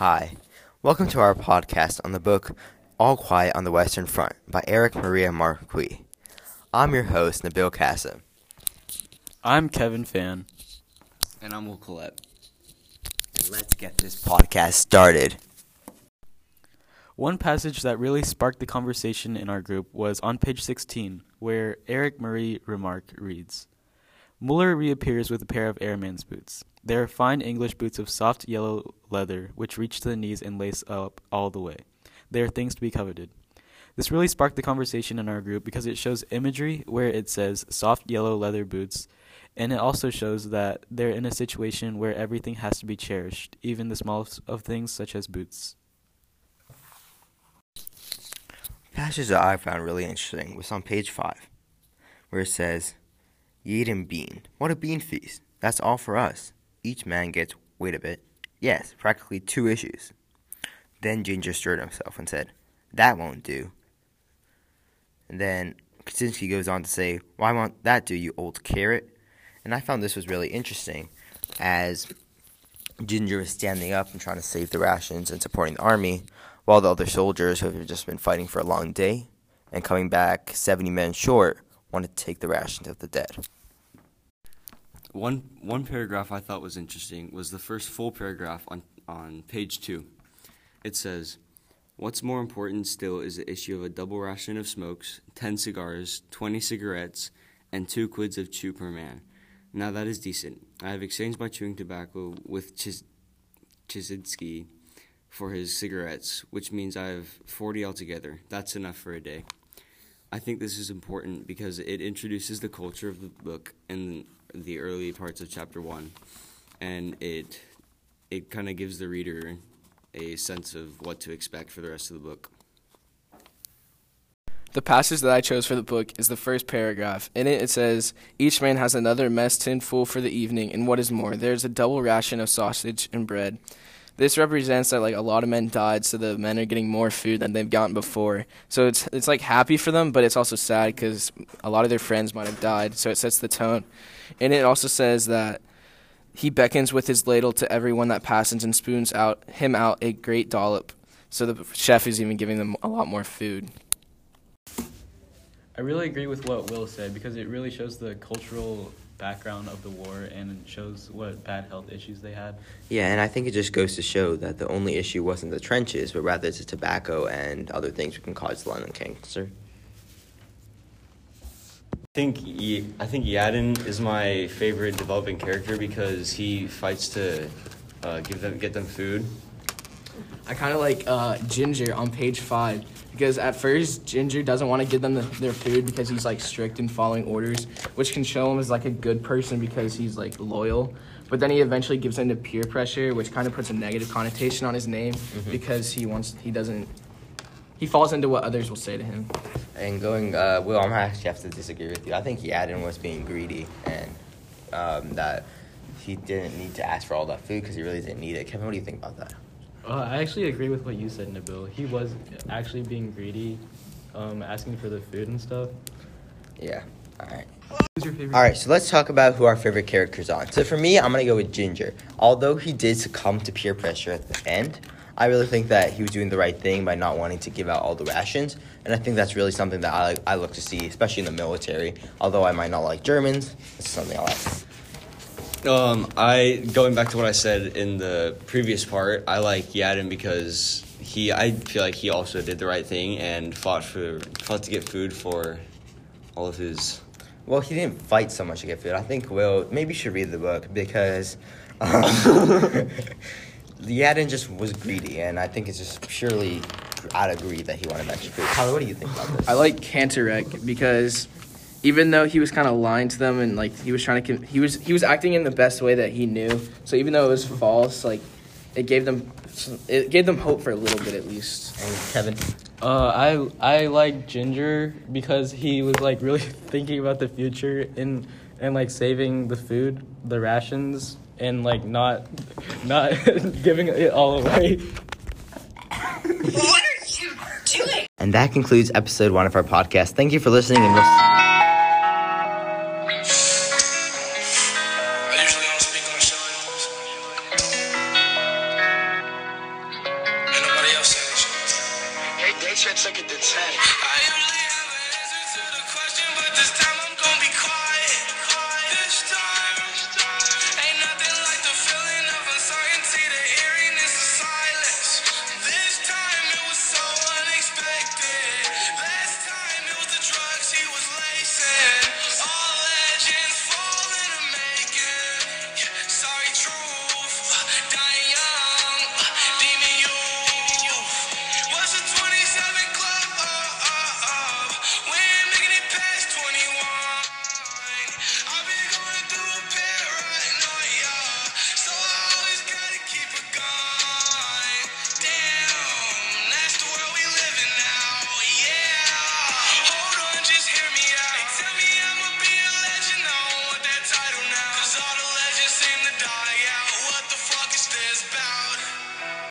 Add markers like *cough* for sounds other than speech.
Hi, welcome to our podcast on the book All Quiet on the Western Front by Eric Maria Remarque. I'm your host, Nabil Kassim. I'm Kevin Fan. And I'm Will Collette. Let's get this podcast started. One passage that really sparked the conversation in our group was on page 16, where Eric Marie Remarque reads Muller reappears with a pair of airman's boots. They are fine English boots of soft yellow leather, which reach to the knees and lace up all the way. They are things to be coveted. This really sparked the conversation in our group because it shows imagery where it says soft yellow leather boots, and it also shows that they're in a situation where everything has to be cherished, even the smallest of things such as boots. passage that I found really interesting was on page 5, where it says, Ye eat and bean. What a bean feast. That's all for us. Each man gets, wait a bit, yes, practically two issues. Then Ginger stirred himself and said, That won't do. And then Katczinsky goes on to say, Why won't that do, you old carrot? And I found this was really interesting as Ginger was standing up and trying to save the rations and supporting the army, while the other soldiers who have just been fighting for a long day and coming back 70 men short wanted to take the rations of the dead. One one paragraph I thought was interesting was the first full paragraph on on page 2. It says, "What's more important still is the issue of a double ration of smokes, 10 cigars, 20 cigarettes, and 2 quids of chew per man. Now that is decent. I have exchanged my chewing tobacco with Chis- for his cigarettes, which means I have 40 altogether. That's enough for a day. I think this is important because it introduces the culture of the book in the early parts of chapter 1 and it it kind of gives the reader a sense of what to expect for the rest of the book. The passage that I chose for the book is the first paragraph. In it, it says, Each man has another mess tin full for the evening, and what is more, there is a double ration of sausage and bread. This represents that like a lot of men died, so the men are getting more food than they've gotten before. So it's it's like happy for them, but it's also sad because a lot of their friends might have died. So it sets the tone. And it also says that he beckons with his ladle to everyone that passes and spoons out him out a great dollop. So the chef is even giving them a lot more food. I really agree with what Will said because it really shows the cultural background of the war and it shows what bad health issues they had. Yeah, and I think it just goes to show that the only issue wasn't the trenches, but rather the tobacco and other things that can cause lung cancer. I think I think Tjaden is my favorite developing character because he fights to uh, give them get them food. I kind of like uh, Ginger on page five because at first Ginger doesn't want to give them the, their food because he's like strict in following orders, which can show him as like a good person because he's like loyal. But then he eventually gives in to peer pressure, which kind of puts a negative connotation on his name because he wants he doesn't he falls into what others will say to him. And going, uh, Will, I'm actually have to disagree with you. I think Tjaden was being greedy and um, that he didn't need to ask for all that food because he really didn't need it. Kevin, what do you think about that? Uh, I actually agree with what you said, Nabil. He was actually being greedy, um, asking for the food and stuff. Yeah. All right. Who's your favorite? All right, so let's talk about who our favorite characters are. So for me, I'm gonna go with Ginger. Although he did succumb to peer pressure at the end, I really think that he was doing the right thing by not wanting to give out all the rations, and I think that's really something that I I look to see, especially in the military. Although I might not like Germans, it's something I like. Um, I going back to what I said in the previous part. I like Tjaden because he. I feel like he also did the right thing and fought for fought to get food for all of his. Well, he didn't fight so much to get food. I think Will maybe should read the book because um, *laughs* Tjaden just was greedy, and I think it's just purely out of greed that he wanted extra food. Kyler, what do you think about this? I like Kantorek because even though he was kind of lying to them and like he was trying to he was he was acting in the best way that he knew. So even though it was false, like it gave them it gave them hope for a little bit at least. And Kevin. Uh, I I like Ginger because he was like really *laughs* thinking about the future and and like saving the food, the rations, and like not not *laughs* giving it all away. What are you doing? And that concludes episode one of our podcast. Thank you for listening and we'll 10 second to 10.